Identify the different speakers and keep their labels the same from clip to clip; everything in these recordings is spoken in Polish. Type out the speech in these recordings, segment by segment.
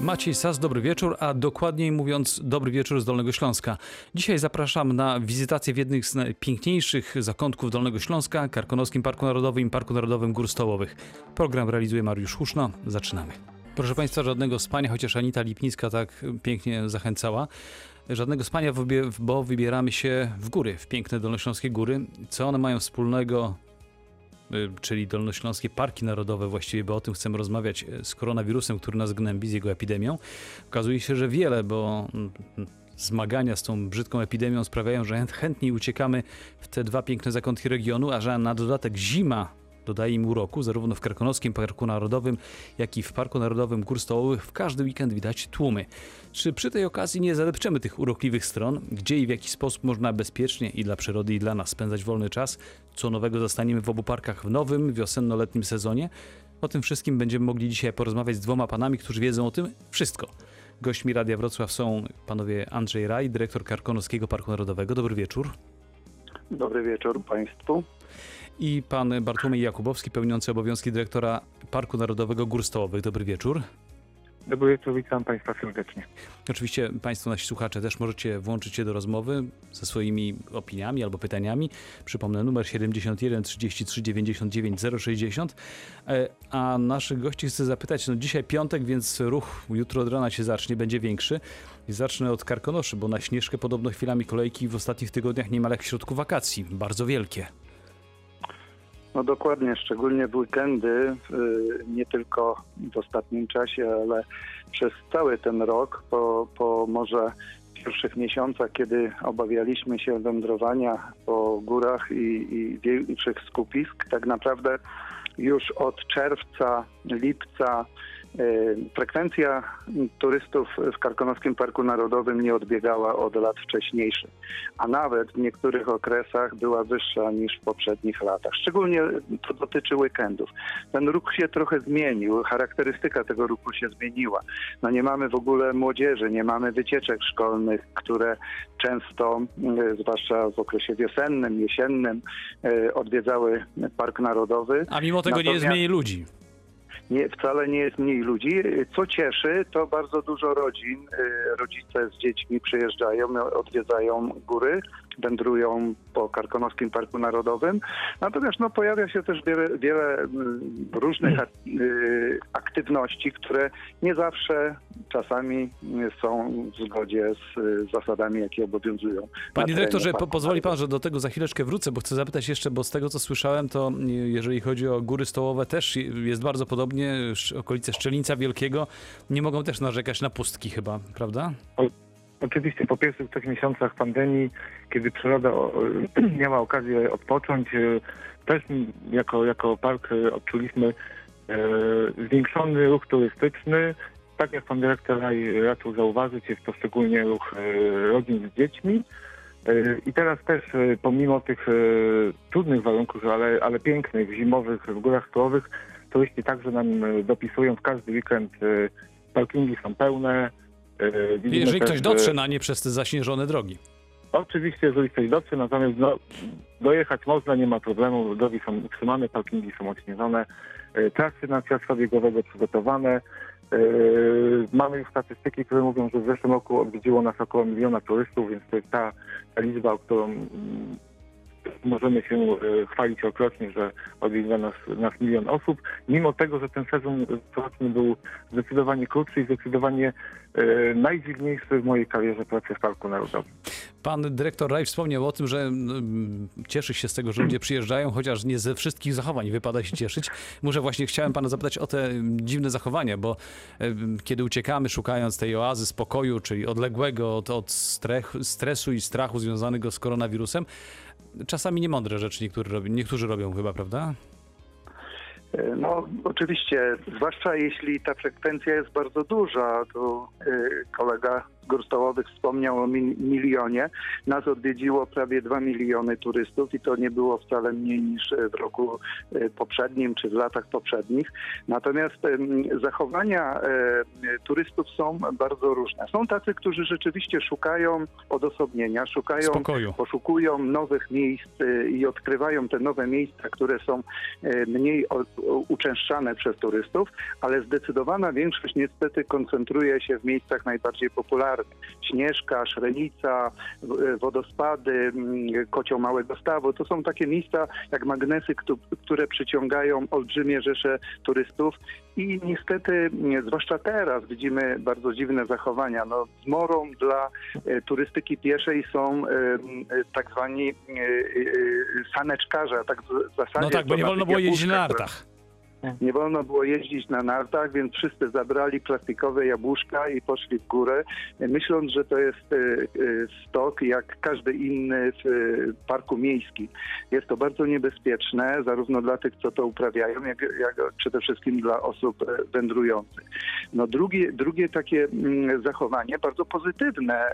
Speaker 1: Maciej Sas, dobry wieczór, a dokładniej mówiąc dobry wieczór z Dolnego Śląska. Dzisiaj zapraszam na wizytację w jednych z najpiękniejszych zakątków Dolnego Śląska, Karkonoskim Parku Narodowym i Parku Narodowym Gór Stołowych. Program realizuje Mariusz Huszno. Zaczynamy. Proszę Państwa, żadnego spania, chociaż Anita Lipnicka tak pięknie zachęcała. Żadnego spania, bo wybieramy się w góry, w piękne Dolnośląskie góry. Co one mają wspólnego czyli Dolnośląskie Parki Narodowe właściwie, bo o tym chcemy rozmawiać y, z koronawirusem, który nas gnębi, z jego epidemią. Okazuje się, że wiele, bo mm, zmagania z tą brzydką epidemią sprawiają, że chętniej uciekamy w te dwa piękne zakątki regionu, a że na dodatek zima dodaje im uroku, zarówno w Karkonoskim Parku Narodowym, jak i w Parku Narodowym Gór Stołowych w każdy weekend widać tłumy. Czy przy tej okazji nie zadepczemy tych urokliwych stron, gdzie i w jaki sposób można bezpiecznie i dla przyrody i dla nas spędzać wolny czas? Co nowego zostaniemy w obu parkach w nowym, wiosenno-letnim sezonie? O tym wszystkim będziemy mogli dzisiaj porozmawiać z dwoma panami, którzy wiedzą o tym wszystko. Gośćmi Radia Wrocław są panowie Andrzej Raj, dyrektor Karkonoskiego Parku Narodowego. Dobry wieczór.
Speaker 2: Dobry wieczór Państwu
Speaker 1: i pan Bartłomiej Jakubowski, pełniący obowiązki dyrektora Parku Narodowego Gór Stołowych. Dobry wieczór.
Speaker 3: Dobry wieczór, witam Państwa serdecznie.
Speaker 1: Oczywiście Państwo, nasi słuchacze, też możecie włączyć się do rozmowy ze swoimi opiniami albo pytaniami. Przypomnę numer 71 33 99 060. A naszych gości chcę zapytać, no dzisiaj piątek, więc ruch jutro od rana się zacznie, będzie większy. I zacznę od Karkonoszy, bo na Śnieżkę podobno chwilami kolejki w ostatnich tygodniach niemal jak w środku wakacji. Bardzo wielkie.
Speaker 2: No dokładnie, szczególnie w weekendy, y, nie tylko w ostatnim czasie, ale przez cały ten rok, po, po może pierwszych miesiącach, kiedy obawialiśmy się wędrowania po górach i, i większych skupisk, tak naprawdę już od czerwca, lipca frekwencja turystów w Karkonoskim Parku Narodowym nie odbiegała od lat wcześniejszych, a nawet w niektórych okresach była wyższa niż w poprzednich latach. Szczególnie to dotyczy weekendów. Ten ruch się trochę zmienił, charakterystyka tego ruchu się zmieniła. No nie mamy w ogóle młodzieży, nie mamy wycieczek szkolnych, które często, e, zwłaszcza w okresie wiosennym, jesiennym, e, odwiedzały Park Narodowy.
Speaker 1: A mimo tego Natomiast... nie jest mniej ludzi
Speaker 2: nie, wcale nie jest mniej ludzi. Co cieszy, to bardzo dużo rodzin, y, rodzice z dziećmi przyjeżdżają, odwiedzają góry, wędrują po Karkonoskim Parku Narodowym. Natomiast no, pojawia się też wiele, wiele mm, różnych y, aktywności, które nie zawsze czasami są w zgodzie z zasadami, jakie obowiązują.
Speaker 1: Panie dyrektorze, po, pozwoli pan, że do tego za chwileczkę wrócę, bo chcę zapytać jeszcze, bo z tego co słyszałem, to jeżeli chodzi o góry stołowe też jest bardzo podobnie, okolice Szczelińca Wielkiego nie mogą też narzekać na pustki chyba, prawda?
Speaker 3: Oczywiście po pierwszych trzech miesiącach pandemii, kiedy przyroda miała okazję odpocząć, e, też jako, jako park e, odczuliśmy e, zwiększony ruch turystyczny. Tak jak pan dyrektor raczył zauważyć, jest to szczególnie ruch rodzin z dziećmi. I teraz też pomimo tych trudnych warunków, ale, ale pięknych, zimowych, w górach stołowych, turyści także nam dopisują w każdy weekend. Parkingi są pełne,
Speaker 1: widzimy jeżeli też, ktoś dotrze na nie przez te zaśnieżone drogi.
Speaker 3: Oczywiście, jeżeli ktoś dotrze, natomiast no, dojechać można, nie ma problemu. Drogi są utrzymane, parkingi są odśnieżone, e, trasy na ciasto biegowego przygotowane. E, mamy już statystyki, które mówią, że w zeszłym roku odwiedziło nas około miliona turystów, więc to jest ta, ta liczba, o którą mm, możemy się e, chwalić okrocznie, że odwiedza nas, nas milion osób, mimo tego, że ten sezon coroczny był zdecydowanie krótszy i zdecydowanie e, najdziwniejszy w mojej karierze pracy w Parku Narodowym.
Speaker 1: Pan dyrektor Raj wspomniał o tym, że mm, cieszy się z tego, że ludzie przyjeżdżają, chociaż nie ze wszystkich zachowań wypada się cieszyć. Muszę właśnie, chciałem pana zapytać o te dziwne zachowania, bo e, kiedy uciekamy szukając tej oazy spokoju, czyli odległego od, od stresu i strachu związanego z koronawirusem, czasami niemądre rzeczy niektórzy robią, niektórzy robią chyba, prawda?
Speaker 2: E, no, oczywiście, zwłaszcza jeśli ta frekwencja jest bardzo duża, to e, kolega gór stołowych wspomniał o mi- milionie. Nas odwiedziło prawie 2 miliony turystów i to nie było wcale mniej niż e, w roku e, poprzednim czy w latach poprzednich. Natomiast zachowania e, turystów są bardzo różne. Są tacy, którzy rzeczywiście szukają odosobnienia, szukają
Speaker 1: Spokoju.
Speaker 2: poszukują nowych miejsc i odkrywają te nowe miejsca, które są mniej uczęszczane przez turystów, ale zdecydowana większość niestety koncentruje się w miejscach najbardziej popularnych. Śnieżka, Szrenica, y, wodospady, Kocioł Małego Stawu. To są takie miejsca jak magnesy, któ- które przyciągają olbrzymie rzesze turystów i niestety, zwłaszcza teraz, widzimy bardzo dziwne zachowania. No, zmorą dla e, turystyki pieszej są e, e, tak zwani saneczkarze, tak w zasadzie...
Speaker 1: No tak, bo nie wolno było jeździć na nartach.
Speaker 2: Nie wolno było jeździć na nartach, więc wszyscy zabrali plastikowe jabłuszka i poszli w górę, myśląc, że to jest e, e, stok jak każdy inny w e, parku miejskim. Jest to bardzo niebezpieczne, zarówno dla tych, co to uprawiają, jak, jak przede wszystkim dla osób wędrujących. No drugie, drugie takie mm, zachowanie, bardzo pozytywne,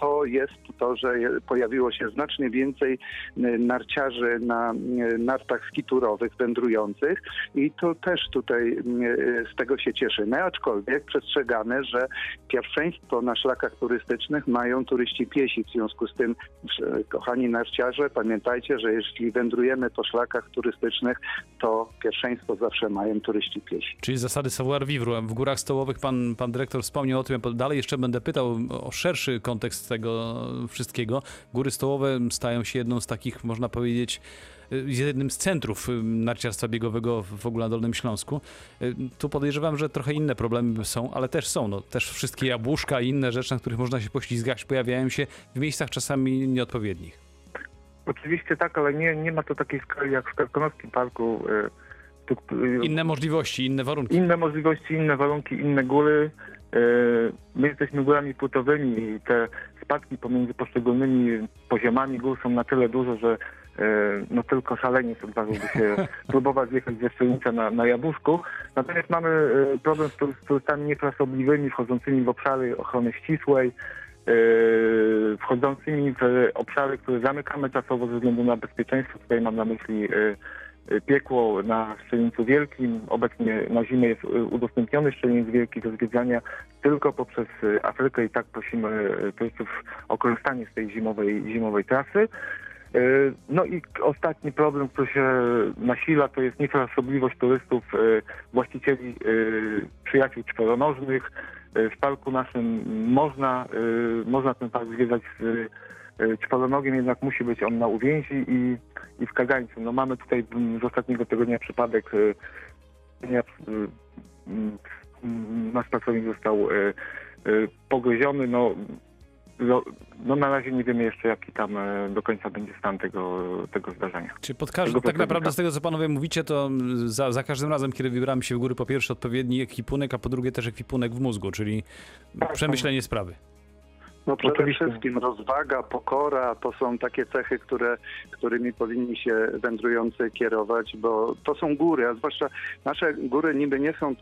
Speaker 2: to jest to, że pojawiło się znacznie więcej narciarzy na nartach skiturowych wędrujących i to też tutaj mm, e, z tego się cieszymy, aczkolwiek przestrzegamy, że pierwszeństwo na szlakach turystycznych mają turyści piesi. W związku z tym, kochani narciarze, pamiętajcie, że jeśli wędrujemy po szlakach turystycznych, to pierwszeństwo zawsze mają turyści piesi.
Speaker 1: Czyli zasady savoir vivre. W górach stołowych pan, pan dyrektor wspomniał o tym, ja dalej jeszcze będę pytał o szerszy kontekst tego wszystkiego. Góry stołowe stają się jedną z takich, można powiedzieć, jednym z centrów narciarstwa biegowego w ogóle na Dolnym Śląsku. Tu podejrzewam, że trochę inne problemy są, ale też są. No, też wszystkie jabłuszka i inne rzeczy, na których można się poślizgać, pojawiają się w miejscach czasami nieodpowiednich.
Speaker 3: Oczywiście tak, ale nie, nie ma to takiej skali jak w Karkonoskim Parku. y, y,
Speaker 1: Inne możliwości, inne warunki.
Speaker 3: inne możliwości, inne warunki, inne góry. Y, My jesteśmy górami płytowymi i te spadki pomiędzy poszczególnymi poziomami gór są na tyle duże, że y, no tylko szaleniec odważyłby się próbować jechać ze Szczelińca na, na Jabłuszku. Natomiast mamy y, problem z tury- z turystami niefrasobliwymi, wchodzącymi w obszary ochrony ścisłej, y, wchodzącymi w obszary, które zamykamy czasowo ze względu na bezpieczeństwo. Tutaj mam na myśli piekło na Szczelnicu Wielkim. Obecnie na zimę jest y, udostępniony Szczelnic Wielki do zwiedzania tylko poprzez y, Afrykę i tak prosimy y, turystów o korzystanie z tej zimowej, zimowej trasy. Y, No i ostatni problem, który się nasila, to jest niefrasobliwość turystów, y, właścicieli y, przyjaciół czworonożnych. Y, W parku naszym można, y, można ten park zwiedzać z y, czworonogiem, jednak musi być on na uwięzi i, i w kagańcu. No mamy tutaj mm, z ostatniego tygodnia przypadek y, y, mm, nasz pracownik został pogryziony. No, no, no na razie nie wiemy jeszcze, jaki tam e, do końca będzie stan tego, tego zdarzenia.
Speaker 1: Czy pod każdym, tak naprawdę z tego, co panowie mówicie, to mm, za, za każdym razem, kiedy wybieramy się w góry, po pierwsze odpowiedni ekwipunek, a po drugie też ekwipunek w mózgu, czyli
Speaker 3: Tak,
Speaker 1: przemyślenie sprawy.
Speaker 2: No przede
Speaker 3: Oczywiście.
Speaker 2: wszystkim rozwaga, pokora to są takie cechy, które, którymi powinni się wędrujący kierować, bo to są góry, a zwłaszcza nasze góry niby nie są y,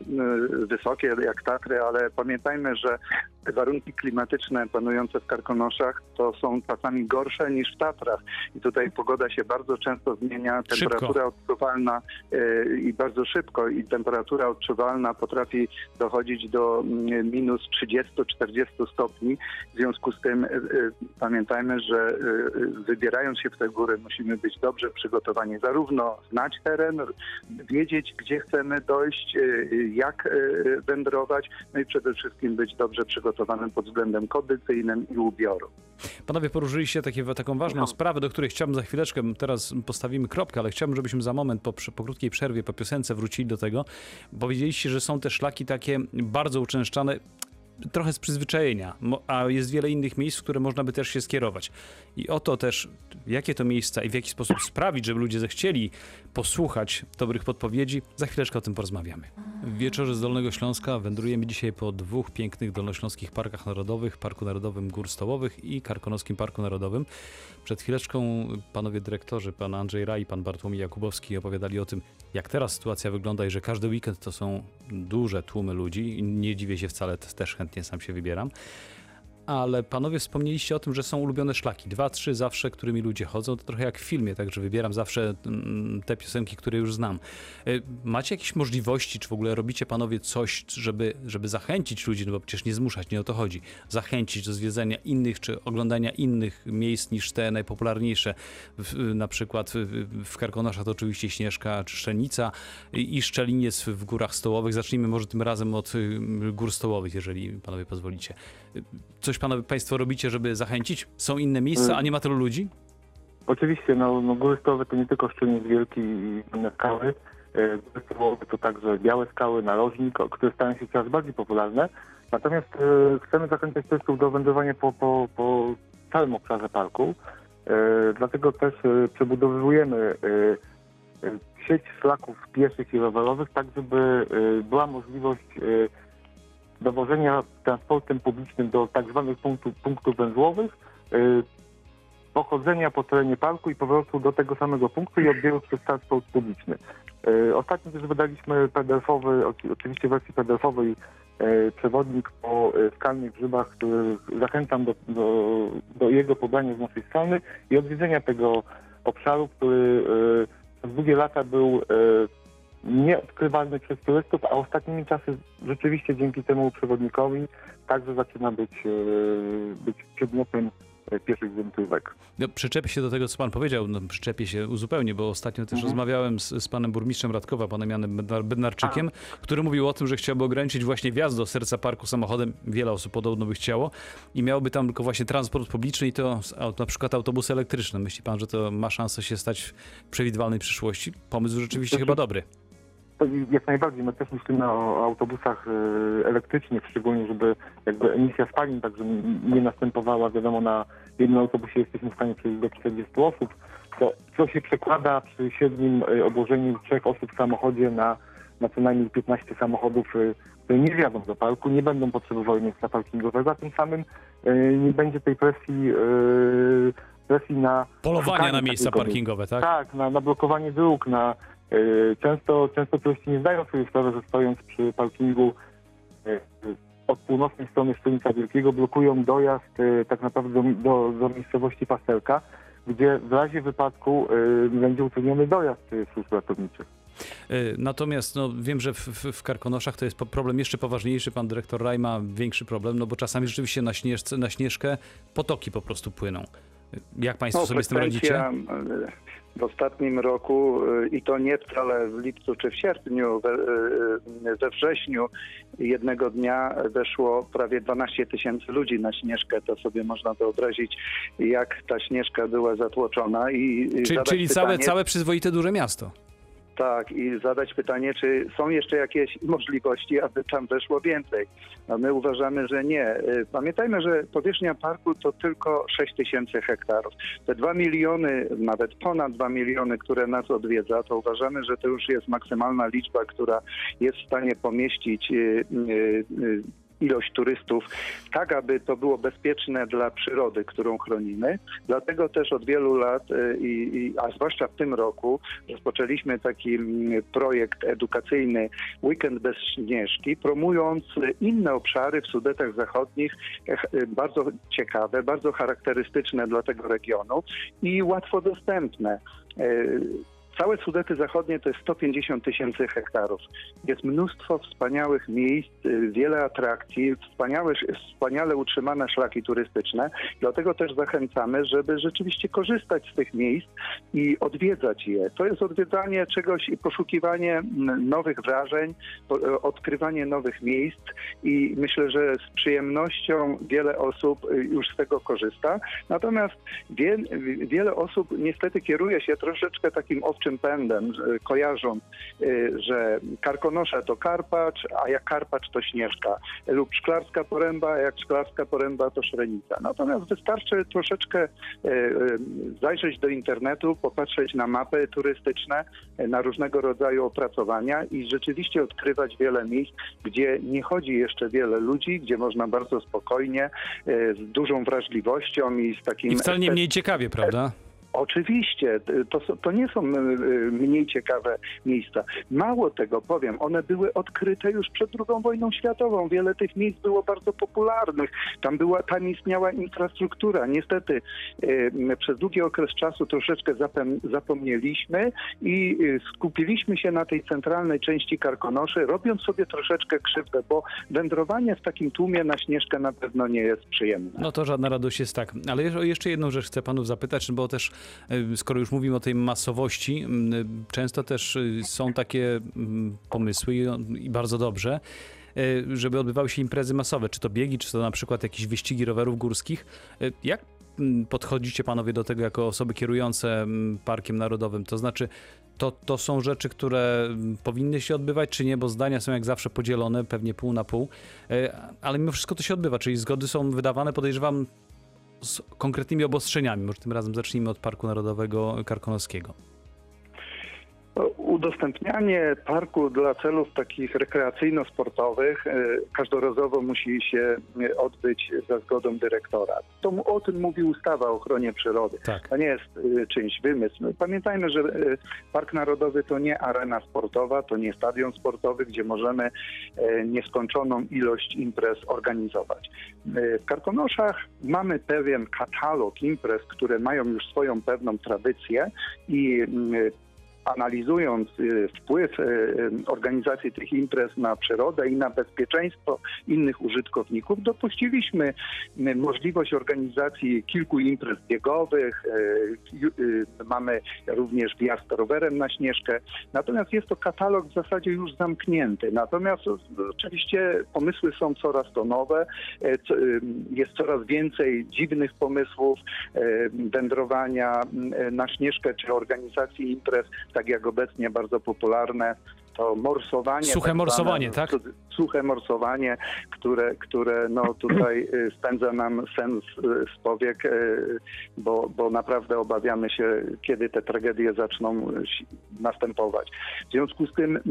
Speaker 2: wysokie jak Tatry, ale pamiętajmy, że te warunki klimatyczne panujące w Karkonoszach to są czasami gorsze niż w Tatrach. I tutaj pogoda się bardzo często zmienia,
Speaker 1: Szybko.
Speaker 2: temperatura odczuwalna y, i bardzo szybko i temperatura odczuwalna potrafi dochodzić do mm, minus 30-40 stopni. W związku z tym y, y, pamiętajmy, że y, wybierając się w te góry musimy być dobrze przygotowani, zarówno znać teren, wiedzieć gdzie chcemy dojść, jak wędrować, no i przede wszystkim być dobrze przygotowanym pod względem kondycyjnym i ubioru.
Speaker 1: Panowie poruszyliście takie, taką ważną sprawę, do której chciałbym za chwileczkę, teraz postawimy kropkę, ale chciałbym, żebyśmy za moment po, po krótkiej przerwie, po piosence wrócili do tego. Powiedzieliście, że są te szlaki takie bardzo uczęszczane, trochę z przyzwyczajenia, a jest wiele innych miejsc, w które można by też się skierować. I o to też, jakie to miejsca i w jaki sposób sprawić, żeby ludzie zechcieli posłuchać dobrych podpowiedzi, za chwileczkę o tym porozmawiamy. W wieczorze z Dolnego Śląska wędrujemy dzisiaj po dwóch pięknych dolnośląskich parkach narodowych, Parku Narodowym Gór Stołowych i Karkonoskim Parku Narodowym. Przed chwileczką panowie dyrektorzy, pan Andrzej Raj i pan Bartłomiej Jakubowski opowiadali o tym, jak teraz sytuacja wygląda i że każdy weekend to są duże tłumy ludzi. Nie dziwię się wcale, też chętnie sam się wybieram. Ale panowie wspomnieliście o tym, że są ulubione szlaki. Dwa, trzy zawsze, którymi ludzie chodzą. To trochę jak w filmie, także wybieram zawsze mm, te piosenki, które już znam. Y, Macie jakieś możliwości, czy w ogóle robicie panowie coś, żeby, żeby zachęcić ludzi, no bo przecież nie zmuszać, nie o to chodzi, zachęcić do zwiedzania innych, czy oglądania innych miejsc niż te najpopularniejsze. Na przykład w, Karkonoszach to oczywiście Śnieżka czy Szczelnica i i Szczeliniec w Górach Stołowych. Zacznijmy może tym razem od y, Gór Stołowych, jeżeli panowie pozwolicie. Coś panowie państwo robicie, żeby zachęcić? Są inne miejsca, a nie ma tylu ludzi?
Speaker 3: Oczywiście, no, no góry stołowe to nie tylko Szczelniec Wielki i inne skały. E, Góry stołowe to także białe skały, narożnik, które stają się coraz bardziej popularne. Natomiast e, chcemy zachęcać turystów do wędrowania po, po, po całym obszarze parku. E, dlatego też e, przebudowujemy e, e, sieć szlaków pieszych i rowerowych, tak żeby była możliwość dowożenia transportem publicznym do tak zwanych punktów, punktów węzłowych, e, pochodzenia po terenie parku i powrotu do tego samego punktu i odbioru przez transport publiczny. E, Ostatnio też wydaliśmy PDF-owy, oczy- oczywiście w wersji PDF-owej e, przewodnik po skalnych grzybach, który zachęcam do, do, do jego pobrania z naszej strony i odwiedzenia tego obszaru, który przez długie lata był nieodkrywalny przez turystów, a ostatnimi czasy rzeczywiście dzięki temu przewodnikowi także zaczyna być, e, być przedmiotem e, pieszych wędrówek.
Speaker 1: No, przyczepię się do tego, co pan powiedział. No, przyczepię się uzupełnie, bo ostatnio też
Speaker 3: Mhm.
Speaker 1: rozmawiałem z, z panem burmistrzem Radkowa, panem Janem Bednar- Bednarczykiem, który mówił o tym, że chciałby ograniczyć właśnie wjazd do serca parku samochodem. Wiele osób podobno by chciało i miałoby tam tylko właśnie transport publiczny i to na przykład autobusy elektryczne. Myśli pan, że to ma szansę się stać w przewidywalnej przyszłości? Pomysł rzeczywiście
Speaker 3: Znaczy-
Speaker 1: chyba dobry.
Speaker 3: Jak najbardziej, my też myślimy o autobusach e, elektrycznych, szczególnie żeby jakby emisja spalin także nie następowała, wiadomo, na jednym autobusie jesteśmy w stanie przejść do 40 osób, to co się przekłada przy średnim e, obłożeniu trzech osób w samochodzie na, na co najmniej 15 samochodów, e, które nie wjadą do parku, nie będą potrzebowały miejsca parkingowego, a tym samym nie będzie tej presji, presji na
Speaker 1: Polowania na miejsca parkingowe, tak?
Speaker 3: tak, na, na blokowanie dróg, na y, często, często turyści nie zdają sobie sprawy, że stojąc przy parkingu y, y, od północnej strony Szczelnica Wielkiego blokują dojazd y, tak naprawdę do, do, do miejscowości Pastelka, gdzie w razie wypadku y, będzie utrudniony dojazd y, służb ratowniczych.
Speaker 1: Y, Natomiast no, wiem, że w, w, Karkonoszach to jest problem jeszcze poważniejszy. Pan dyrektor Raj ma większy problem, no bo czasami rzeczywiście na, śnieżce, na śnieżkę potoki po prostu płyną. Y, Jak państwo sobie z tym radzicie?
Speaker 2: W ostatnim roku e, i to nie wcale w lipcu czy w sierpniu, we, e, we wrześniu jednego dnia weszło prawie 12 tysięcy ludzi na Śnieżkę. To sobie można wyobrazić, jak ta Śnieżka była zatłoczona. I
Speaker 1: Czyli, całe, całe przyzwoite duże miasto.
Speaker 2: Tak, i zadać pytanie, czy są jeszcze jakieś możliwości, aby tam weszło więcej. No my uważamy, że nie. Y, Pamiętajmy, że powierzchnia parku to tylko 6 tysięcy hektarów. Te 2 miliony, nawet ponad 2 miliony, które nas odwiedza, to uważamy, że to już jest maksymalna liczba, która jest w stanie pomieścić y, y, ilość turystów, tak aby to było bezpieczne dla przyrody, którą chronimy. Dlatego też od wielu lat, y, i, a zwłaszcza w tym roku, rozpoczęliśmy taki mm, projekt edukacyjny Weekend bez Śnieżki, promując inne obszary w Sudetach Zachodnich, eh, y, bardzo ciekawe, bardzo charakterystyczne dla tego regionu i łatwo dostępne. Całe Sudety Zachodnie to jest 150 tysięcy hektarów. Jest mnóstwo wspaniałych miejsc, y, wiele atrakcji, wspaniałe, wspaniale utrzymane szlaki turystyczne. Dlatego też zachęcamy, żeby rzeczywiście korzystać z tych miejsc i odwiedzać je. To jest odwiedzanie czegoś i poszukiwanie nowych wrażeń, odkrywanie nowych miejsc i myślę, że z przyjemnością wiele osób y, już z tego korzysta. Natomiast wie, wiele osób niestety kieruje się troszeczkę takim owczym pierwszym pędem, kojarząc, y, że Karkonosze to Karpacz, a jak Karpacz to Śnieżka lub Szklarska Poręba, a jak Szklarska Poręba to Szrenica. Natomiast wystarczy troszeczkę y, y, zajrzeć do internetu, popatrzeć na mapy turystyczne, na różnego rodzaju opracowania i rzeczywiście odkrywać wiele miejsc, gdzie nie chodzi jeszcze wiele ludzi, gdzie można bardzo spokojnie, z dużą wrażliwością i z takim...
Speaker 1: I wcale nie mniej ciekawie, prawda?
Speaker 2: Oczywiście, to, to nie są y, y, mniej ciekawe miejsca. Mało tego powiem, one były odkryte już przed II wojną światową. Wiele tych miejsc było bardzo popularnych. Tam, była, tam istniała infrastruktura. Niestety y, przez długi okres czasu troszeczkę zapomnieliśmy i skupiliśmy się na tej centralnej części Karkonoszy, robiąc sobie troszeczkę krzywdę, bo wędrowanie w takim tłumie na Śnieżkę na pewno nie jest przyjemne.
Speaker 1: No to żadna radość jest tak. Ale jeszcze- jedną rzecz chcę panów zapytać, bo też skoro już mówimy o tej masowości, często też y, są takie mm, pomysły i, bardzo dobrze, y, żeby odbywały się imprezy masowe, czy to biegi, czy to na przykład jakieś wyścigi rowerów górskich. Y, Jak podchodzicie panowie do tego jako osoby kierujące Parkiem Narodowym? To znaczy, to, to są rzeczy, które powinny się odbywać, czy nie? Bo zdania są jak zawsze podzielone, pewnie pół na pół, ale mimo wszystko to się odbywa, czyli zgody są wydawane, podejrzewam, z konkretnymi obostrzeniami. Może tym razem zacznijmy od Parku Narodowego Karkonoskiego.
Speaker 2: Udostępnianie parku dla celów takich rekreacyjno-sportowych e, każdorazowo musi się e, odbyć za zgodą dyrektora. To, o tym mówi ustawa o ochronie przyrody.
Speaker 1: Tak.
Speaker 2: To nie jest e, czyjś wymysł. No, Pamiętajmy, że Park Narodowy to nie arena sportowa, to nie stadion sportowy, gdzie możemy nieskończoną ilość imprez organizować. W Karkonoszach mamy pewien katalog imprez, które mają już swoją pewną tradycję i analizując y, wpływ y, y, organizacji tych imprez na przyrodę i na bezpieczeństwo innych użytkowników, dopuściliśmy możliwość organizacji kilku imprez biegowych. Mamy również wjazd rowerem na Śnieżkę. Natomiast jest to katalog w zasadzie już zamknięty. Natomiast oczywiście pomysły są coraz to nowe. Jest coraz więcej dziwnych pomysłów wędrowania na Śnieżkę czy organizacji imprez, tak jak obecnie bardzo popularne, to morsowanie.
Speaker 1: Suche
Speaker 2: tak
Speaker 1: morsowanie,
Speaker 2: zwane,
Speaker 1: tak?
Speaker 2: Suche morsowanie, które, które no tutaj y, spędza nam sen z, z powiek, y, bo, bo naprawdę obawiamy się, kiedy te tragedie zaczną y, następować. W związku z tym y,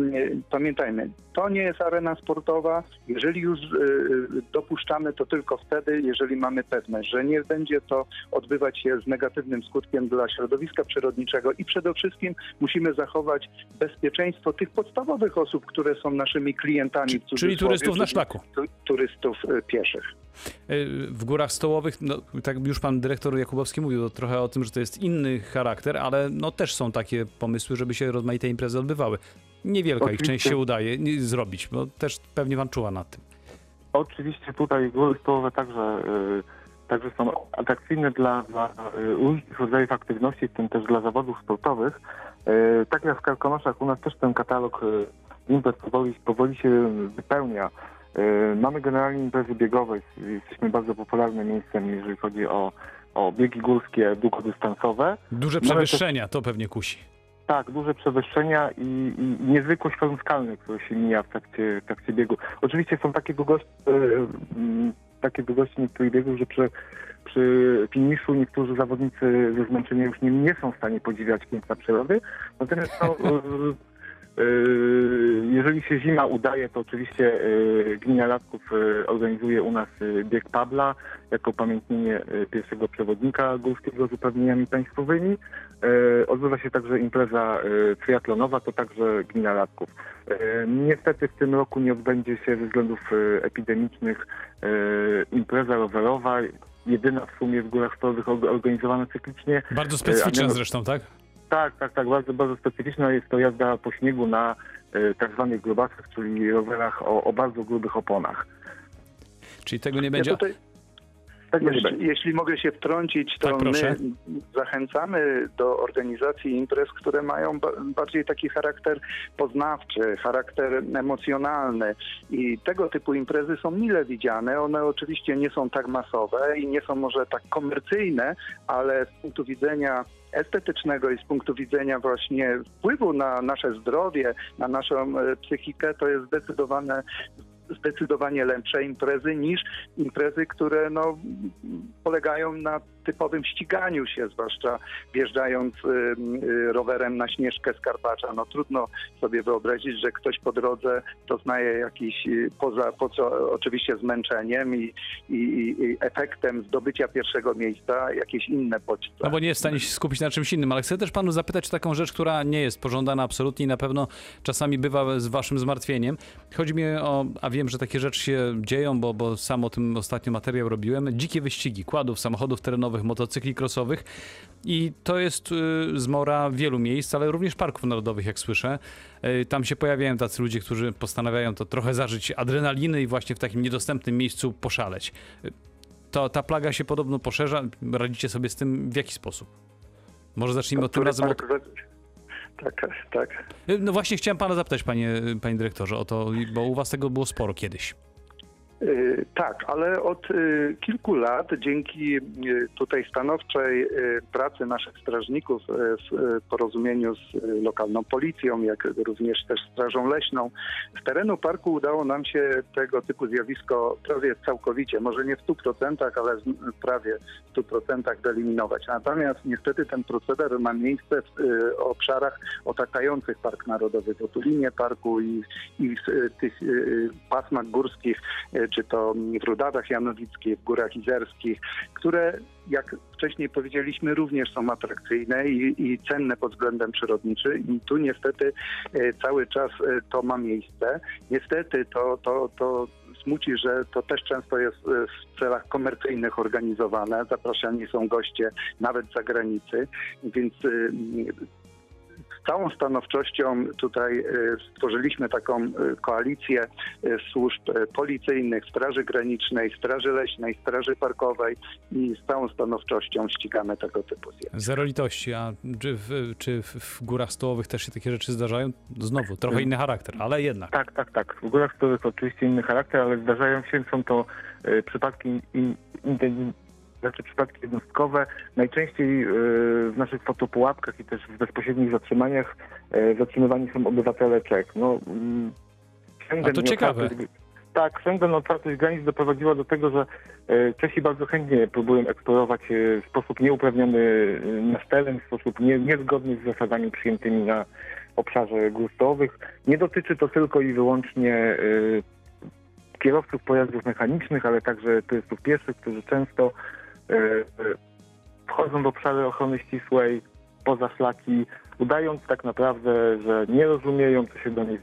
Speaker 2: pamiętajmy, to nie jest arena sportowa. Jeżeli już y, y, dopuszczamy to tylko wtedy, jeżeli mamy pewność, że nie będzie to odbywać się z negatywnym skutkiem dla środowiska przyrodniczego i przede wszystkim musimy zachować bezpieczeństwo tych podstawowych osób, które są naszymi klientami. w
Speaker 1: Czyli turystów na szlaku.
Speaker 2: tu- Turystów y, pieszych.
Speaker 1: Y, W górach stołowych, no, tak już pan dyrektor Jakubowski mówił trochę o tym, że to jest inny charakter, ale no też są takie pomysły, żeby się rozmaite imprezy odbywały. Niewielka ich
Speaker 3: Oczywiście.
Speaker 1: część się udaje zrobić, bo też pewnie pan czuwa nad tym.
Speaker 3: Oczywiście tutaj góry stołowe także, y, także są atrakcyjne dla, dla różnych rodzajów aktywności, w tym też dla zawodów sportowych. Y, tak jak w Karkonoszach u nas też ten katalog y, imprez powoli, powoli się wypełnia. Y, mamy generalnie imprezy biegowe, jesteśmy bardzo popularnym miejscem, jeżeli chodzi o, o biegi górskie długodystansowe.
Speaker 1: Duże przewyższenia, to pewnie kusi.
Speaker 3: Tak, duże przewyższenia i, i niezwykłość form skalnych, które się mija w trakcie, w trakcie biegu. Oczywiście są takie długości, e, takie długości niektórych biegów, że przy, przy finiszu niektórzy zawodnicy ze zmęczenia już nie, nie są w stanie podziwiać piękna przyrody. Natomiast no, jeżeli się zima udaje, to oczywiście e, Gmina Lasków e, organizuje u nas bieg Pabla jako pamiętnienie pierwszego przewodnika górskiego z uprawnieniami państwowymi. Odbywa się także impreza triatlonowa, to także gmina Lasków. E, Niestety w tym roku nie odbędzie się ze względów epidemicznych impreza rowerowa, jedyna w sumie w Górach Stołowych org- organizowana cyklicznie.
Speaker 1: Bardzo specyficzna zresztą, tak?
Speaker 3: Tak, tak, tak, bardzo, bardzo specyficzna jest to jazda po śniegu na e, tak zwanych grubasach, czyli rowerach o, o bardzo grubych oponach.
Speaker 1: Czyli tego nie
Speaker 2: Ja
Speaker 1: będzie.
Speaker 2: tutaj
Speaker 3: Tak
Speaker 2: Jeśli, jeśli mogę się wtrącić, to
Speaker 1: Tak,
Speaker 2: my zachęcamy do organizacji imprez, które mają ba- bardziej taki charakter poznawczy, charakter emocjonalny i tego typu imprezy są mile widziane. One oczywiście nie są tak masowe i nie są może tak komercyjne, ale z punktu widzenia estetycznego i z punktu widzenia właśnie wpływu na nasze zdrowie, na naszą e, psychikę, to jest zdecydowane zdecydowanie lepsze imprezy niż imprezy, które no, polegają na typowym ściganiu się, zwłaszcza wjeżdżając y, y, rowerem na Śnieżkę z Karpacza. No trudno sobie wyobrazić, że ktoś po drodze doznaje jakiś, y, poza, poza oczywiście zmęczeniem i, i, i efektem zdobycia pierwszego miejsca jakieś inne bodźce.
Speaker 1: No bo nie jest w stanie się skupić na czymś innym, ale chcę też panu zapytać taką rzecz, która nie jest pożądana absolutnie i na pewno czasami bywa z waszym zmartwieniem. Chodzi mi o, a wiem, że takie rzeczy się dzieją, bo, bo sam o tym ostatnio materiał robiłem, dzikie wyścigi kładów, samochodów terenowych, motocykli crossowych i to jest y, zmora wielu miejsc, ale również parków narodowych, jak słyszę. Y, Tam się pojawiają tacy ludzie, którzy postanawiają to trochę zażyć adrenaliny i właśnie w takim niedostępnym miejscu poszaleć. Y, To ta plaga się podobno poszerza. Radzicie sobie z tym w jaki sposób? Może zacznijmy od tym razem od...
Speaker 2: we- Tak, tak.
Speaker 1: No właśnie chciałem pana zapytać, panie, panie dyrektorze, o to, bo u was tego było sporo kiedyś.
Speaker 2: Y, Tak, ale od y, kilku lat dzięki y, tutaj stanowczej pracy naszych strażników w porozumieniu z lokalną policją, jak również też Strażą Leśną, z terenu parku udało nam się tego typu zjawisko prawie całkowicie, może nie w 100%, ale prawie w 100% wyeliminować. Natomiast niestety ten proceder ma miejsce w obszarach otaczających Park Narodowy, w otulinie parku i, i w tych pasmach górskich czy to w Rudawach Janowickich, w Górach Izerskich, które, jak wcześniej powiedzieliśmy, również są atrakcyjne i, i cenne pod względem przyrodniczym. I tu niestety e, cały czas e, to ma miejsce. Niestety to, to, to smuci, że to też często jest e, w celach komercyjnych organizowane. Zapraszani są goście nawet z zagranicy, więc całą stanowczością tutaj e, stworzyliśmy taką e, koalicję e, służb policyjnych, Straży Granicznej, Straży Leśnej, Straży Parkowej i z całą stanowczością ścigamy tego typu zjawiska.
Speaker 1: Zero litości, a czy w, czy w, górach stołowych też się takie rzeczy zdarzają? Znowu, trochę inny charakter, ale jednak.
Speaker 3: Tak, tak, tak. W górach to jest oczywiście inny charakter, ale zdarzają się, są to przypadki in, in, znaczy przypadki jednostkowe. Najczęściej e, w naszych fotopułapkach i też w bezpośrednich zatrzymaniach e, zatrzymywani są obywatele Czech. No, mm, Schengen
Speaker 1: A to ciekawe.
Speaker 3: Tak, Schengen, otwartość granic doprowadziła do tego, że e, Czesi bardzo chętnie próbują eksplorować w sposób nieuprawniony nasz teren, w sposób nie, niezgodny z zasadami przyjętymi na obszarze gór stołowych. Nie dotyczy to tylko i wyłącznie kierowców pojazdów mechanicznych, ale także turystów pieszych, którzy często wchodzą w obszary ochrony ścisłej, poza szlaki, udając tak naprawdę, że nie rozumieją, co się do nich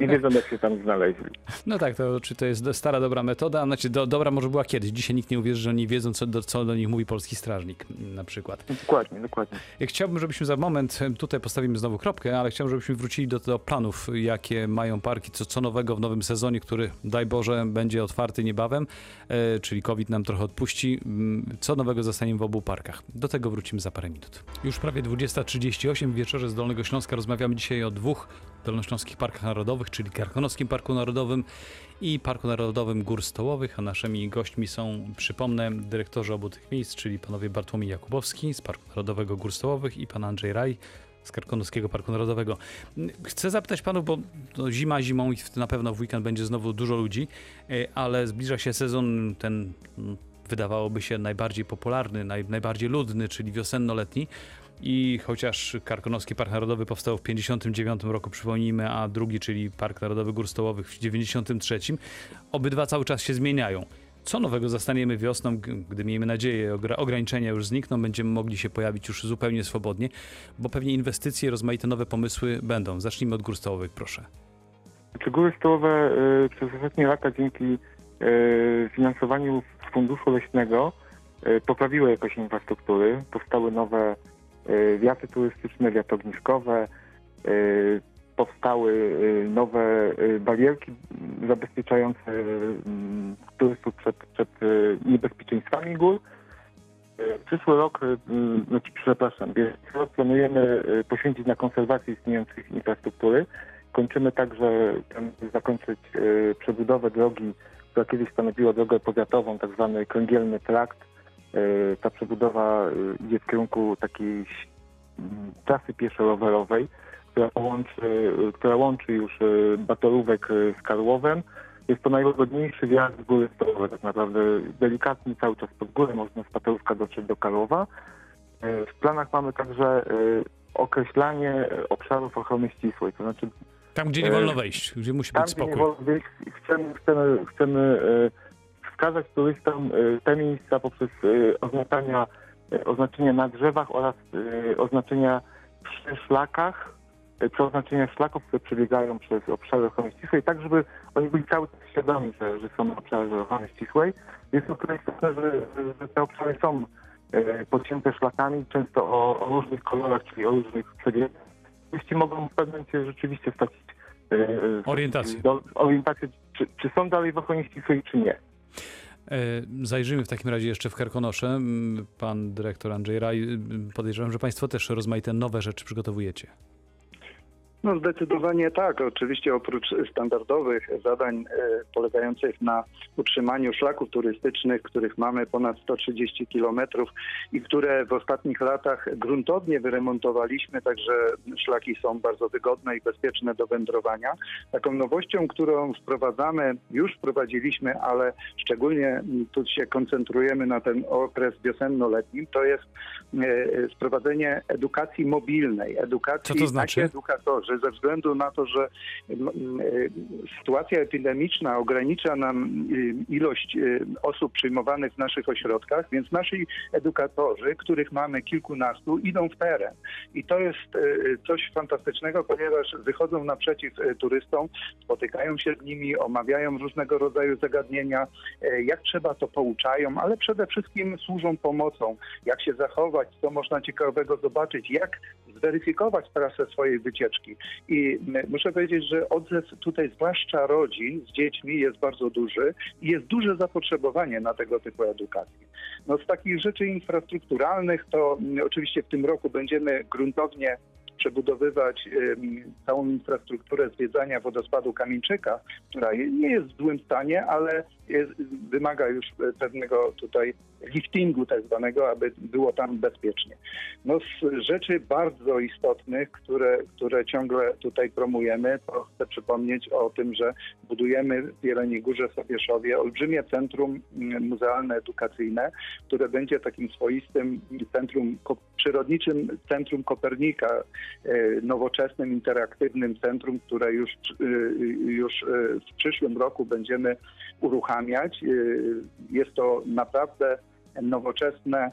Speaker 3: i nie wiedzą, jak się tam znaleźli.
Speaker 1: No tak, to czy to jest stara, dobra metoda? Znaczy, do, dobra może była kiedyś. Dzisiaj nikt nie uwierzy, że oni wiedzą, co do, co do nich mówi polski strażnik na przykład.
Speaker 3: Dokładnie, dokładnie.
Speaker 1: Chciałbym, żebyśmy za moment, tutaj postawimy znowu kropkę, ale chciałbym, żebyśmy wrócili do, do planów, jakie mają parki, co, co nowego w nowym sezonie, który, daj Boże, będzie otwarty niebawem, e, czyli COVID nam trochę odpuści. Mm, Co nowego zostaniemy w obu parkach? Do tego wrócimy za parę minut. Już prawie 20.38 w wieczorze z Dolnego Śląska rozmawiamy dzisiaj o dwóch dolnośląskich parkach narodowych, czyli Karkonoskim Parku Narodowym i Parku Narodowym Gór Stołowych, a naszymi gośćmi są, przypomnę, dyrektorzy obu tych miejsc, czyli panowie Bartłomiej Jakubowski z Parku Narodowego Gór Stołowych i pan Andrzej Raj z Karkonoskiego Parku Narodowego. Chcę zapytać panów, bo zima zimą i na pewno w weekend będzie znowu dużo ludzi, e, ale zbliża się sezon ten mm, wydawałoby się najbardziej popularny, naj, najbardziej ludny, czyli wiosenno-letni. I chociaż Karkonoski Park Narodowy powstał w 59 roku, przypomnijmy, a drugi, czyli Park Narodowy Gór Stołowych w 93, obydwa cały czas się zmieniają. Co nowego zastaniemy wiosną, gdy miejmy nadzieję, ogra- ograniczenia już znikną, będziemy mogli się pojawić już zupełnie swobodnie, bo pewnie inwestycje, rozmaite nowe pomysły będą. Zacznijmy od gór stołowych, proszę.
Speaker 3: Czy góry stołowe y, przez ostatnie lata dzięki y, finansowaniu z funduszu leśnego y, poprawiły jakość infrastruktury. Powstały nowe wiaty turystyczne, wiaty ogniskowe, y, powstały y, nowe y, barierki zabezpieczające y, mm, turystów przed, przed y, niebezpieczeństwami gór. Y, Przyszły rok, y, y, znaczy przepraszam, planujemy y, poświęcić na konserwację istniejących infrastruktury. Kończymy także zakończyć przebudowę drogi, która kiedyś stanowiła drogę powiatową, tak zwany kręgielny trakt ta przebudowa e, idzie w kierunku takiej trasy pieszo-rowerowej, która łączy, która łączy już e, Batorówek e, z Karłowem. Jest to najwygodniejszy wjazd z góry tak naprawdę delikatnie cały czas pod górę można z Batorówka dotrzeć do Karłowa. E, W planach mamy także e, określanie e, obszarów ochrony ścisłej, to znaczy
Speaker 1: Tam, gdzie nie
Speaker 3: E,
Speaker 1: wolno wejść, gdzie musi
Speaker 3: tam,
Speaker 1: być
Speaker 3: gdzie nie
Speaker 1: spokój.
Speaker 3: wolno wyjść, chcemy, chcemy, chcemy e, wskazać turystom e, te miejsca poprzez e, oznaczenia, e, oznaczenia na drzewach oraz oznaczenia przy szlakach, przy oznaczeniach szlaków, które przebiegają przez obszary ochrony ścisłej, tak żeby oni byli cały czas świadomi, że, że są na obszarze ochrony ścisłej. Jest to tutaj istotne, że, że- te obszary są podcięte szlakami, często o, o różnych kolorach, czyli o różnych przebiegach. Turyści mogą w pewnym momencie rzeczywiście stracić e,
Speaker 1: Orientację.
Speaker 3: do, orientację, czy, czy są dalej w ochronie ścisłej, czy nie.
Speaker 1: E, Zajrzyjmy w takim razie jeszcze w Karkonosze. Mm, Pan dyrektor Andrzej Raj, mm, podejrzewam, że Państwo też rozmaite nowe rzeczy przygotowujecie.
Speaker 2: No zdecydowanie tak. Oczywiście oprócz standardowych zadań e, polegających na utrzymaniu szlaków turystycznych, których mamy ponad 130 kilometrów i które w ostatnich latach gruntownie wyremontowaliśmy, także szlaki są bardzo wygodne i bezpieczne do wędrowania. Taką nowością, którą wprowadzamy, już wprowadziliśmy, ale szczególnie tu się koncentrujemy na ten okres wiosenno-letnim, to jest e, wprowadzenie edukacji mobilnej. Edukacji
Speaker 1: Co to znaczy?
Speaker 2: Takie edukatorzy, ze względu na to, że m, m, e, sytuacja epidemiczna ogranicza nam e, ilość e, osób przyjmowanych w naszych ośrodkach, więc nasi edukatorzy, których mamy kilkunastu, idą w teren. I to jest e, coś fantastycznego, ponieważ wychodzą naprzeciw turystom, spotykają się z nimi, omawiają różnego rodzaju zagadnienia, jak trzeba to pouczają, ale przede wszystkim służą pomocą, jak się zachować, co można ciekawego zobaczyć, jak zweryfikować trasę swojej wycieczki. I muszę powiedzieć, że odzew tutaj, zwłaszcza rodzin z dziećmi, jest bardzo duży i jest duże zapotrzebowanie na tego typu edukację. No z takich rzeczy infrastrukturalnych to oczywiście w tym roku będziemy gruntownie przebudowywać em, całą infrastrukturę zwiedzania wodospadu Kamieńczyka, która nie jest w złym stanie, ale jest, wymaga już e, pewnego tutaj liftingu tak zwanego, aby było tam bezpiecznie. No z rzeczy bardzo istotnych, które, które ciągle tutaj promujemy, to chcę przypomnieć o tym, że budujemy w Jeleniej Górze Sobieszowie olbrzymie centrum mm, muzealne edukacyjne, które będzie takim swoistym centrum, przyrodniczym centrum Kopernika, e, nowoczesnym, interaktywnym centrum, które już, e, już e, w przyszłym roku będziemy uruchamiać. Jest to naprawdę nowoczesne,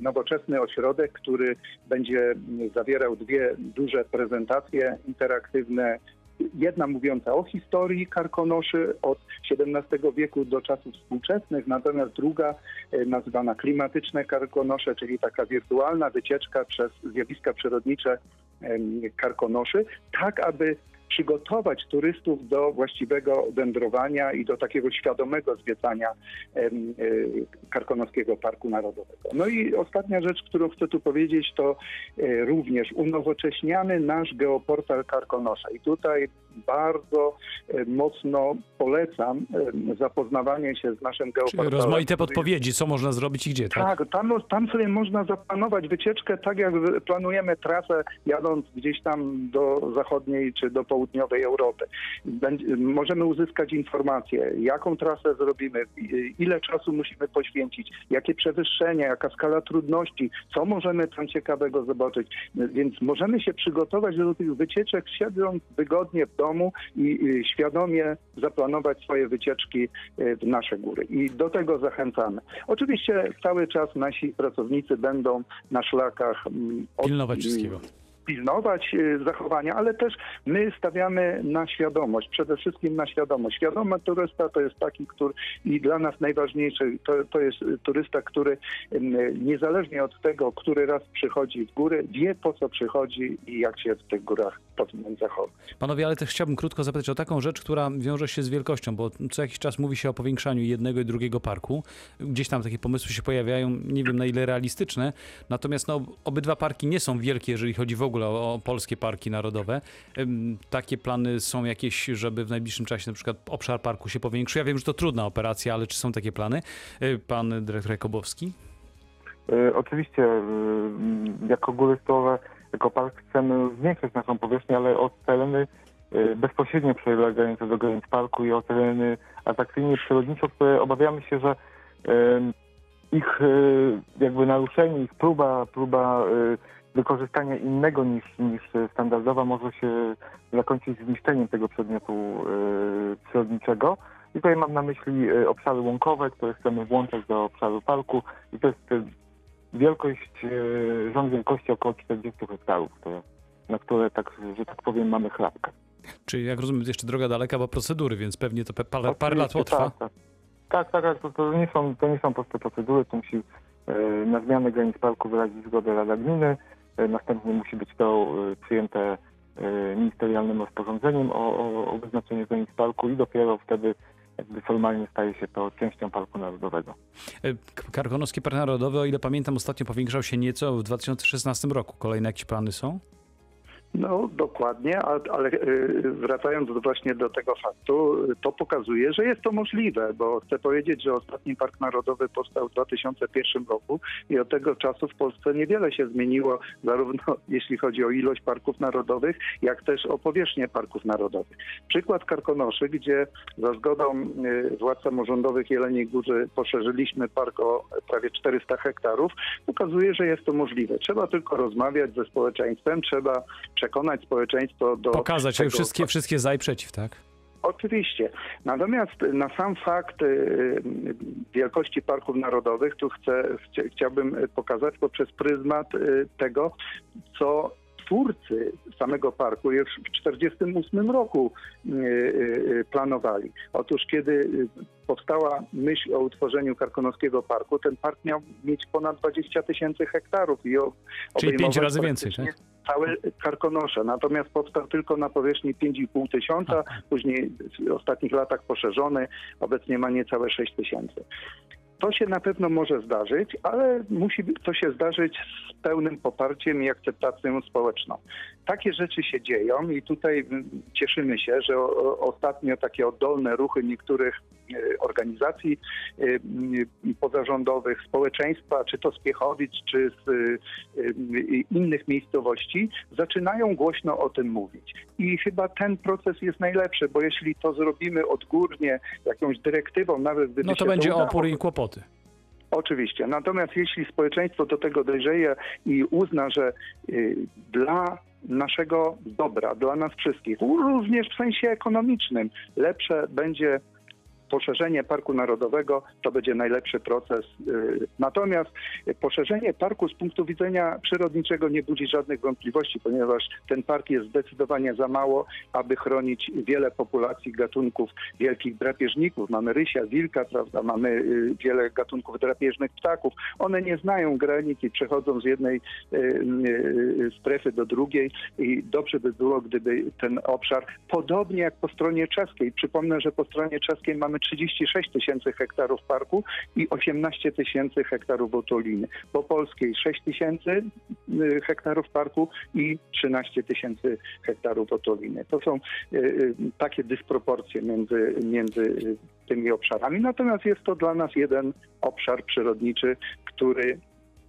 Speaker 2: nowoczesny ośrodek, który będzie zawierał dwie duże prezentacje interaktywne. Jedna mówiąca o historii Karkonoszy od XVII wieku do czasów współczesnych, natomiast druga e, nazywana klimatyczne Karkonosze, czyli taka wirtualna wycieczka przez zjawiska przyrodnicze Karkonoszy, tak aby przygotować turystów do właściwego wędrowania i do takiego świadomego zwiedzania e, Karkonoskiego Parku Narodowego. No i ostatnia rzecz, którą chcę tu powiedzieć, to e, również unowocześniamy nasz geoportal Karkonosza. I tutaj bardzo e, mocno polecam zapoznawanie się z naszym
Speaker 1: Czyli
Speaker 2: geoportalem.
Speaker 1: rozmaite
Speaker 2: który jest
Speaker 1: podpowiedzi, co można zrobić i gdzie, tak?
Speaker 2: tak, tam, tam sobie można zaplanować wycieczkę tak, jak planujemy trasę jadąc gdzieś tam do zachodniej czy do południowej Europy. Będzie, możemy uzyskać informacje, jaką trasę zrobimy, ile czasu musimy poświęcić, jakie przewyższenia, jaka skala trudności, co możemy tam ciekawego zobaczyć. Więc możemy się przygotować do tych wycieczek siedząc wygodnie w domu i, i świadomie zaplanować swoje wycieczki e, w nasze góry. I do tego zachęcamy. Oczywiście cały czas nasi pracownicy będą na szlakach mm, od-
Speaker 1: Pilnować wszystkiego.
Speaker 2: Pilnować y, zachowania, ale też my stawiamy na świadomość, przede wszystkim na świadomość. Świadomy turysta to jest taki, który i dla nas najważniejszy, to, to jest y, turysta, który niezależnie od tego, który raz przychodzi w góry, wie po co przychodzi i jak się w tych górach powinien zachować.
Speaker 1: Panowie, ale też chciałbym krótko zapytać o taką rzecz, która wiąże się z wielkością, bo co jakiś czas mówi się o powiększaniu jednego i drugiego parku. Gdzieś tam takie pomysły się pojawiają, nie wiem na ile realistyczne, natomiast no, obydwa parki nie są wielkie, jeżeli chodzi w ogóle ogóle o, o polskie parki narodowe. Takie plany są jakieś, żeby w najbliższym czasie na przykład obszar parku się powiększył? Ja wiem, że to trudna operacja, ale czy są takie plany? Y, Pan dyrektor Jakubowski?
Speaker 3: E, Oczywiście e, jako góry stołowe, jako park chcemy zwiększyć naszą powierzchnię, ale o tereny e, bezpośrednio przylegające do granic parku i o tereny atrakcyjnie przyrodnicze, które obawiamy się, że e, ich e, jakby naruszenie, ich próba, próba e, wykorzystania innego niż, niż standardowa może się zakończyć zniszczeniem tego przedmiotu e, przyrodniczego. I tutaj mam na myśli e, obszary łąkowe, które chcemy włączać do obszaru parku i to jest e, wielkość, rząd wielkości około 40 hektarów, na które, tak, że tak powiem, mamy chlapkę.
Speaker 1: Czyli jak rozumiem, jeszcze droga daleka, bo procedury, więc pewnie to parę, parę lat potrwa.
Speaker 3: Tak, tak, tak, tak to, to, nie są, to nie są proste procedury, to musi na zmianę granic parku wyrazić zgodę Rada Gminy, następnie musi być to e, przyjęte e, ministerialnym rozporządzeniem o, o, o wyznaczeniu granic parku i dopiero wtedy jakby formalnie staje się to częścią Parku Narodowego.
Speaker 1: Karkonoski Park Narodowy, o ile pamiętam, ostatnio powiększał się nieco w 2016 roku. Kolejne jakieś plany są?
Speaker 2: No dokładnie, ale y, wracając właśnie do tego faktu, to pokazuje, że jest to możliwe, bo chcę powiedzieć, że ostatni Park Narodowy powstał w 2001 roku i od tego czasu w Polsce niewiele się zmieniło, zarówno jeśli chodzi o ilość parków narodowych, jak też o powierzchnię parków narodowych. Przykład Karkonoszy, gdzie za zgodą y, władz samorządowych Jeleniej Góry poszerzyliśmy park o prawie 400 hektarów, pokazuje, że jest to możliwe. Trzeba tylko rozmawiać ze społeczeństwem, trzeba przekonać społeczeństwo do.
Speaker 1: Pokazać
Speaker 2: tego,
Speaker 1: wszystkie, wszystkie za i przeciw, tak?
Speaker 2: Oczywiście. Natomiast na sam fakt y, wielkości parków narodowych, tu chcę, chcia- chciałbym pokazać poprzez pryzmat y, tego, co twórcy samego parku już w 1948 roku y, y, planowali. Otóż kiedy powstała myśl o utworzeniu Karkonoskiego Parku, ten park miał mieć ponad 20 tysięcy hektarów i o-
Speaker 1: Czyli pięć razy więcej, tak?
Speaker 2: Całe Karkonosze, natomiast powstał tylko na powierzchni 5,5 tysiąca, później w ostatnich latach poszerzony, obecnie ma niecałe 6 tysięcy. To się na pewno może zdarzyć, ale musi to się zdarzyć z pełnym poparciem i akceptacją społeczną. Takie rzeczy się dzieją i tutaj mm, cieszymy się, że ostatnio takie oddolne ruchy niektórych e, organizacji e, pozarządowych, społeczeństwa, czy to z Piechowic, czy z e, innych miejscowości, zaczynają głośno o tym mówić. I chyba ten proces jest najlepszy, bo jeśli to zrobimy odgórnie, jakąś dyrektywą, nawet gdyby
Speaker 1: No to będzie
Speaker 2: udało,
Speaker 1: opór i kłopoty.
Speaker 2: Oczywiście. Natomiast jeśli społeczeństwo do tego dojrzeje i uzna, że y, dla naszego dobra, dla nas wszystkich, również w sensie ekonomicznym, lepsze będzie poszerzenie Parku Narodowego, to będzie najlepszy proces. Y, Natomiast poszerzenie parku z punktu widzenia przyrodniczego nie budzi żadnych wątpliwości, ponieważ ten park jest zdecydowanie za mało, aby chronić wiele populacji gatunków wielkich drapieżników. Mamy rysia, wilka, prawda? mamy y, wiele gatunków drapieżnych ptaków. One nie znają granic i przechodzą z jednej y, strefy do drugiej i dobrze by było, gdyby ten obszar, podobnie jak po stronie czeskiej, przypomnę, że po stronie czeskiej mamy 36 tysięcy hektarów parku i 18 tysięcy hektarów otuliny. Po polskiej 6 tysięcy y, hektarów parku i 13 tysięcy hektarów otuliny. To są y, y, takie dysproporcje między, między tymi obszarami. Natomiast jest to dla nas jeden obszar przyrodniczy, który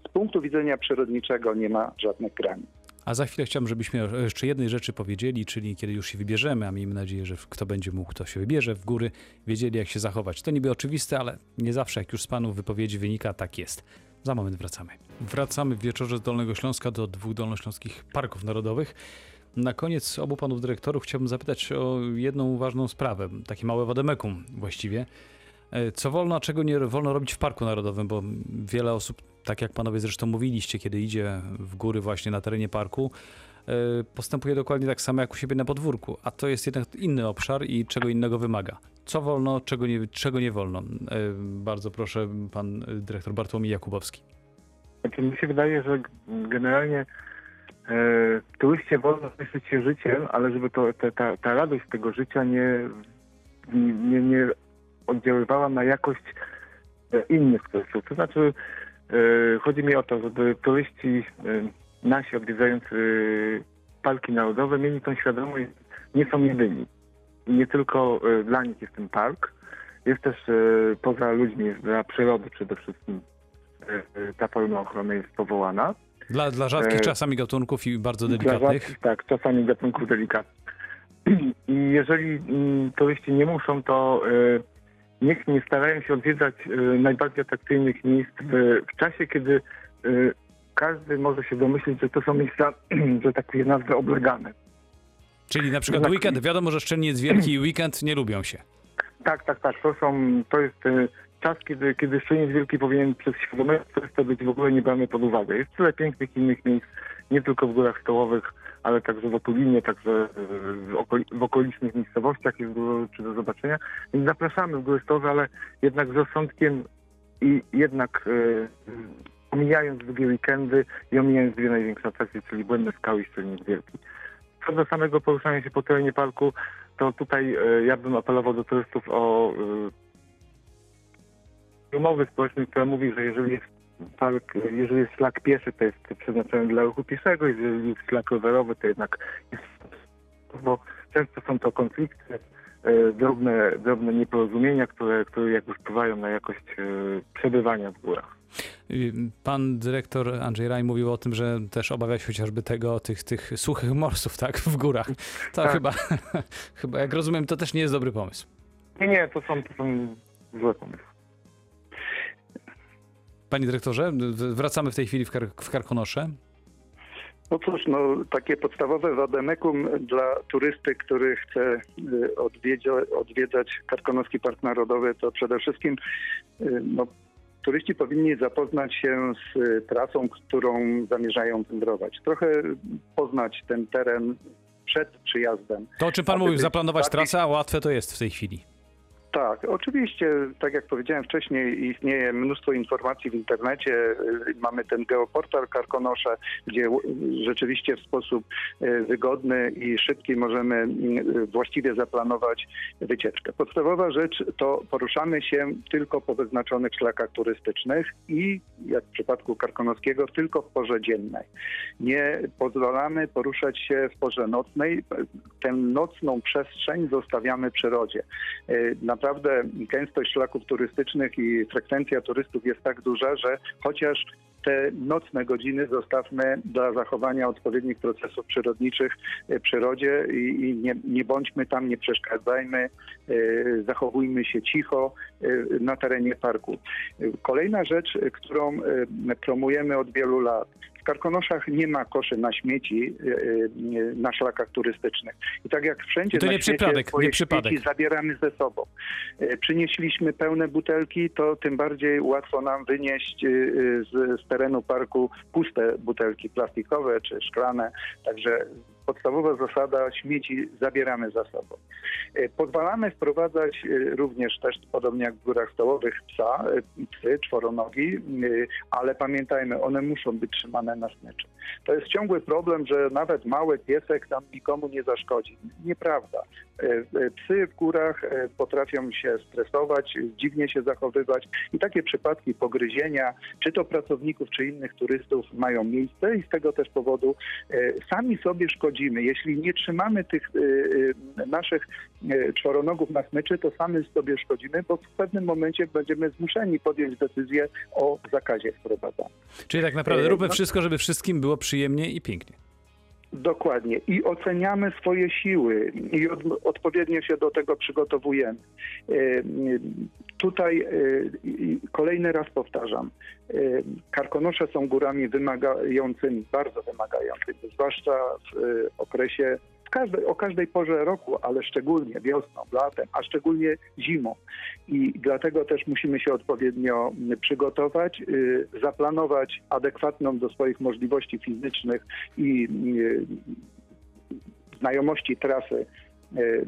Speaker 2: z punktu widzenia przyrodniczego nie ma żadnych granic.
Speaker 1: A za chwilę chciałbym, żebyśmy jeszcze jednej rzeczy powiedzieli, czyli kiedy już się wybierzemy, a miejmy nadzieję, że kto będzie mógł, to się wybierze w góry, wiedzieli jak się zachować. To niby oczywiste, ale nie zawsze, jak już z panów wypowiedzi wynika, tak jest. Za moment wracamy. Wracamy w wieczorze z Dolnego Śląska do dwóch dolnośląskich parków narodowych. Na koniec obu panów dyrektorów chciałbym zapytać o jedną ważną sprawę, takie małe wademekum właściwie. E, Co wolno, a czego nie wolno robić w Parku Narodowym, bo wiele osób, tak jak panowie zresztą mówiliście, kiedy idzie w góry właśnie na terenie parku, e, postępuje dokładnie tak samo jak u siebie na podwórku, a to jest jednak inny obszar i czego innego wymaga. Co wolno, czego nie, czego nie wolno. E, Bardzo proszę, pan dyrektor Bartłomiej Jakubowski.
Speaker 3: Znaczy, mi się wydaje, że generalnie e, turyście wolno cieszyć się życiem, ale żeby to, te, ta, ta radość tego życia nie, nie, nie oddziaływała na jakość e, innych turystów. To znaczy, e, chodzi mi o to, żeby turyści e, nasi odwiedzający parki narodowe mieli tą świadomość, nie są jedyni. I nie tylko e, dla nich jest ten park, jest też e, poza ludźmi, jest dla przyrody przede wszystkim e, e, ta forma ochrony jest powołana.
Speaker 1: Dla, dla rzadkich
Speaker 3: E,
Speaker 1: czasami gatunków i bardzo delikatnych.
Speaker 3: rzadkich, tak, czasami gatunków delikatnych. I jeżeli mm, turyści nie muszą, to niech nie starają się odwiedzać y, najbardziej atrakcyjnych miejsc w, czasie, kiedy y, każdy może się domyślić, że to są miejsca, że tak je nazwę, oblegane.
Speaker 1: Czyli na przykład
Speaker 3: Dla-
Speaker 1: weekend. Wiadomo, że Szczecin jest wielki i weekend nie lubią się.
Speaker 3: Tak, tak, tak. To są, to jest y, czas, kiedy, kiedy Szczecin Wielki powinien przez świadomie turysta być w ogóle nie brany pod uwagę. Jest tyle pięknych innych miejsc, nie tylko w górach stołowych, ale także w Otulinie, także w, okoli, w okolicznych miejscowościach jest dużo rzeczy do zobaczenia. Więc zapraszamy w góry stołowe, ale jednak z rozsądkiem i jednak y, omijając długie weekendy i omijając dwie największe atrakcje, czyli Błędne Skały i Szczecin Wielki. Co do samego poruszania się po terenie parku, to tutaj e, ja bym apelował do turystów o e, umowy społecznej, która mówi, że jeżeli jest park, jeżeli jest szlak pieszy, to jest przeznaczony dla ruchu pieszego, jeżeli jest szlak rowerowy, to jednak jest bo często są to konflikty, e, drobne, drobne nieporozumienia, które, które jakby wpływają na jakość e, przebywania w górach.
Speaker 1: Pan dyrektor Andrzej Raj mówił o tym, że też obawia się chociażby tego, tych, tych suchych morsów, tak, w górach. To
Speaker 3: Tak.
Speaker 1: chyba, chyba, jak rozumiem, to też nie jest dobry pomysł.
Speaker 3: Nie, nie, to są, to są złe pomysły.
Speaker 1: Panie dyrektorze, wracamy w tej chwili w, Kar w Karkonosze.
Speaker 2: No cóż, no, takie podstawowe wademekum dla turysty, który chce y, odwiedzać Karkonoski Park Narodowy, to przede wszystkim y, no, turyści powinni zapoznać się z y, trasą, którą zamierzają wędrować. Trochę poznać ten teren przed przyjazdem.
Speaker 1: To, o czym pan mówił, zaplanować trasę, a łatwe to jest w tej chwili.
Speaker 2: Tak, oczywiście, tak jak powiedziałem wcześniej, istnieje mnóstwo informacji w internecie. Y, Mamy ten geoportal Karkonosze, gdzie rzeczywiście w sposób y, wygodny i szybki możemy y, właściwie zaplanować wycieczkę. Podstawowa rzecz to poruszamy się tylko po wyznaczonych szlakach turystycznych i, jak w przypadku Karkonoskiego, tylko w porze dziennej. Nie pozwalamy poruszać się w porze nocnej. Tę nocną przestrzeń zostawiamy przyrodzie. Y, Naprawdę gęstość szlaków turystycznych i frekwencja turystów jest tak duża, że chociaż te nocne godziny zostawmy dla zachowania odpowiednich procesów przyrodniczych w przyrodzie i, nie, nie bądźmy tam, nie przeszkadzajmy, y, zachowujmy się cicho y, na terenie parku. Kolejna rzecz, którą promujemy od wielu lat. W Karkonoszach nie ma koszy na śmieci y, y, na szlakach turystycznych. I tak jak wszędzie
Speaker 1: I to
Speaker 2: na
Speaker 1: nie
Speaker 2: świecie
Speaker 1: przypadek, nie przypadek.
Speaker 2: śmieci zabieramy ze sobą. E, Przynieśliśmy pełne butelki, to tym bardziej łatwo nam wynieść e, z, z terenu parku puste butelki plastikowe czy szklane. Także podstawowa zasada śmieci zabieramy za sobą. E, Pozwalamy wprowadzać e, również też, podobnie jak w górach stołowych, psa, e, psy, czworonogi, ale pamiętajmy, one muszą być trzymane na smyczy. To jest ciągły problem, że nawet mały piesek tam nikomu nie zaszkodzi. Nieprawda. Psy w górach potrafią się stresować, dziwnie się zachowywać i takie przypadki pogryzienia, czy to pracowników, czy innych turystów mają miejsce i z tego też powodu sami sobie szkodzimy. Jeśli nie trzymamy tych e, e, naszych e, czworonogów na smyczy, to sami sobie szkodzimy, bo w pewnym momencie będziemy zmuszeni podjąć decyzję o zakazie wprowadzania.
Speaker 1: Czyli tak naprawdę róbmy
Speaker 2: no-
Speaker 1: wszystko, żeby wszystkim było przyjemnie i pięknie.
Speaker 2: Dokładnie. I oceniamy swoje siły i od, odpowiednio się do tego przygotowujemy. E, Tutaj e, kolejny raz powtarzam, e, Karkonosze są górami wymagającymi, bardzo wymagającymi, zwłaszcza w okresie, każdej, o każdej porze roku, ale szczególnie wiosną, latem, a szczególnie zimą. I dlatego też musimy się odpowiednio przygotować, y, zaplanować adekwatną do swoich możliwości fizycznych i y, znajomości trasy y,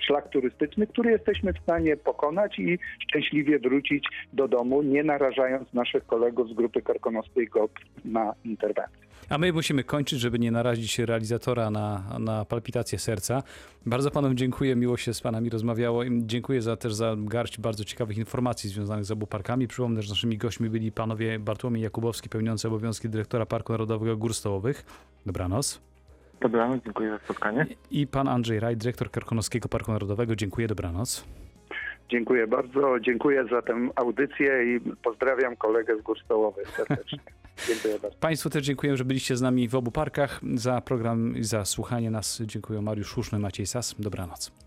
Speaker 2: szlak turystyczny, który jesteśmy w stanie pokonać i szczęśliwie wrócić do domu, nie narażając naszych kolegów z grupy karkonoskiej GOP na interwencję.
Speaker 1: A my musimy kończyć, żeby nie narazić realizatora na, na palpitację serca. Bardzo panom dziękuję, miło się z panami rozmawiało i dziękuję za, też za garść bardzo ciekawych informacji związanych z obu parkami. Przypomnę, że naszymi gośćmi byli panowie Bartłomiej Jakubowski, pełniący obowiązki dyrektora Parku Narodowego Gór Stołowych. Dobranoc.
Speaker 3: Dobranoc, dziękuję za spotkanie.
Speaker 1: I pan Andrzej Raj, dyrektor Karkonoskiego Parku Narodowego. Dziękuję, dobranoc.
Speaker 2: Dziękuję bardzo, dziękuję za tę audycję i pozdrawiam kolegę z Gór Stołowych serdecznie. Dziękuję bardzo.
Speaker 1: Państwu też dziękuję, że byliście z nami w obu parkach. Za program i za słuchanie nas dziękuję Mariusz Szuszny, Maciej Sas. Dobranoc.